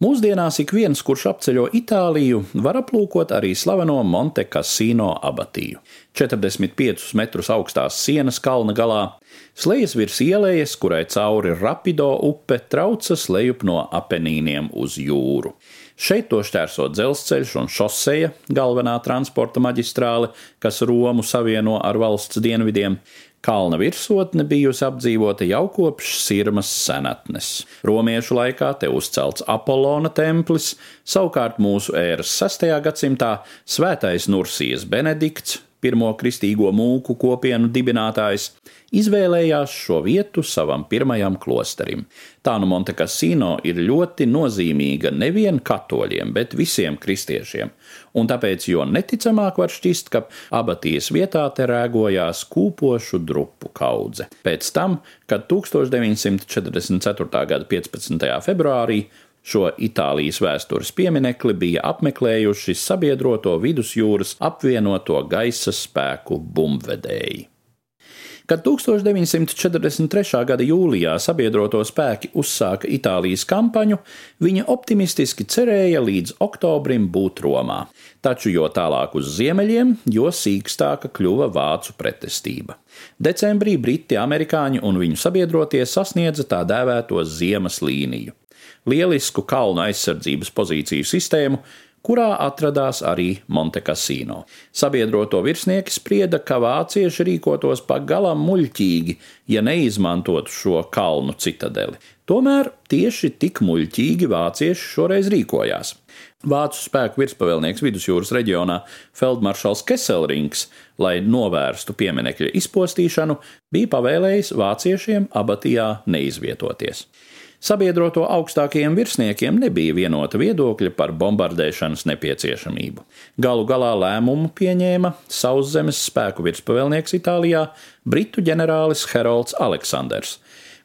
Mūsdienās ik viens, kurš apceļo Itāliju, var aplūkot arī slaveno Monte Cassino abatiju. 45 metrus augstās sienas kalna galā, slēdzas virs ielējas, kurai cauri rapido upe traucas lejup no apenīniem uz jūru. Šeit to šķērso dzelzceļš un šoseja, galvenā transporta maģistrāle, kas Romu savieno ar valsts dienvidiem. Kalna virsotne bijusi apdzīvota jau kopš Sirmas senatnes. Romiešu laikā te uzcelts Apollona templis, savukārt mūsu ēras 6. gadsimtā svētais Nursijas Benedikts, pirmo kristīgo mūku kopienu dibinātājs, izvēlējās šo vietu savam pirmajam klosterim. Tā nu Monte Cassino ir ļoti nozīmīga nevien katoļiem, bet visiem kristiešiem, un tāpēc jo neticamāk var šķist, ka abatijas vietā te rēgojās kūpošu drupu kaudze. Pēc tam, kad 1944. gada 15. februārī Šo Itālijas vēstures pieminekli bija apmeklējuši sabiedroto vidusjūras apvienoto gaisa spēku bumbvedēji. Kad 1943. gada jūlijā sabiedroto spēki uzsāka Itālijas kampaņu, viņi optimistiski cerēja līdz oktobrim būt Romā. Taču jo tālāk uz ziemeļiem, jo sīkstāka kļuva vācu pretestība. Decembrī briti, amerikāņi un viņu sabiedrotie sasniedza tā dēvēto ziemas līniju lielisku kalnu aizsardzības pozīciju sistēmu, kurā atradās arī Monte Cassino. Sabiedroto virsnieki sprieda, ka vācieši rīkotos pagalam muļķīgi, ja neizmantotu šo kalnu citadeli. Tomēr tieši tik muļķīgi vācieši šoreiz rīkojās. Vācu spēku virspavēlnieks vidusjūras reģionā Feldmaršals Keselrings, lai novērstu pieminekļa izpostīšanu, bija pavēlējis vāciešiem abatijā neizvietoties. Sabiedroto augstākajiem virsniekiem nebija vienota viedokļa par bombardēšanas nepieciešamību. Galu galā lēmumu pieņēma sauszemes spēku virspavēlnieks Itālijā, britu ģenerālis Herolds Aleksandrs,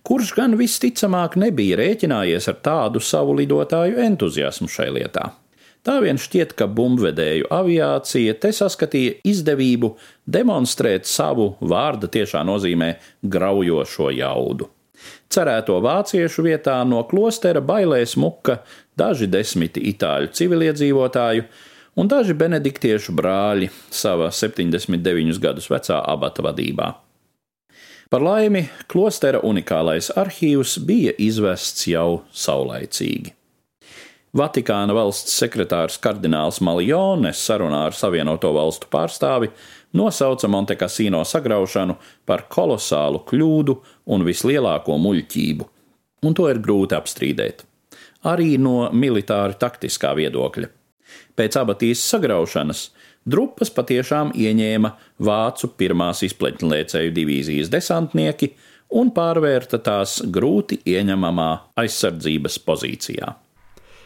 kurš gan visticamāk nebija rēķinājies ar tādu savu lidotāju entuziasmu šai lietā. Tā vien šķiet, ka bumbvedēju aviācija te saskatīja izdevību demonstrēt savu vārda tiešā nozīmē graujošo jaudu. Cerēto vāciešu vietā no klostera bailēs muka daži desmiti itāļu civiliedzīvotāju un daži benediktiešu brāļi savā 79 gadus vecā abata vadībā. Par laimi, klostera unikālais arhīvs bija izvests jau saulaicīgi. Vatikāna valsts sekretārs kardināls Maljone sarunā ar Savienoto valstu pārstāvi nosauca Montekasino sagraušanu par kolosālu kļūdu un vislielāko muļķību, un to ir grūti apstrīdēt. Arī no militāra taktiskā viedokļa. Pēc abatīs sagraušanas drupas patiešām ieņēma vācu pirmās izpletņlēcēju divīzijas desantnieki un pārvērta tās grūti ieņemamā aizsardzības pozīcijā.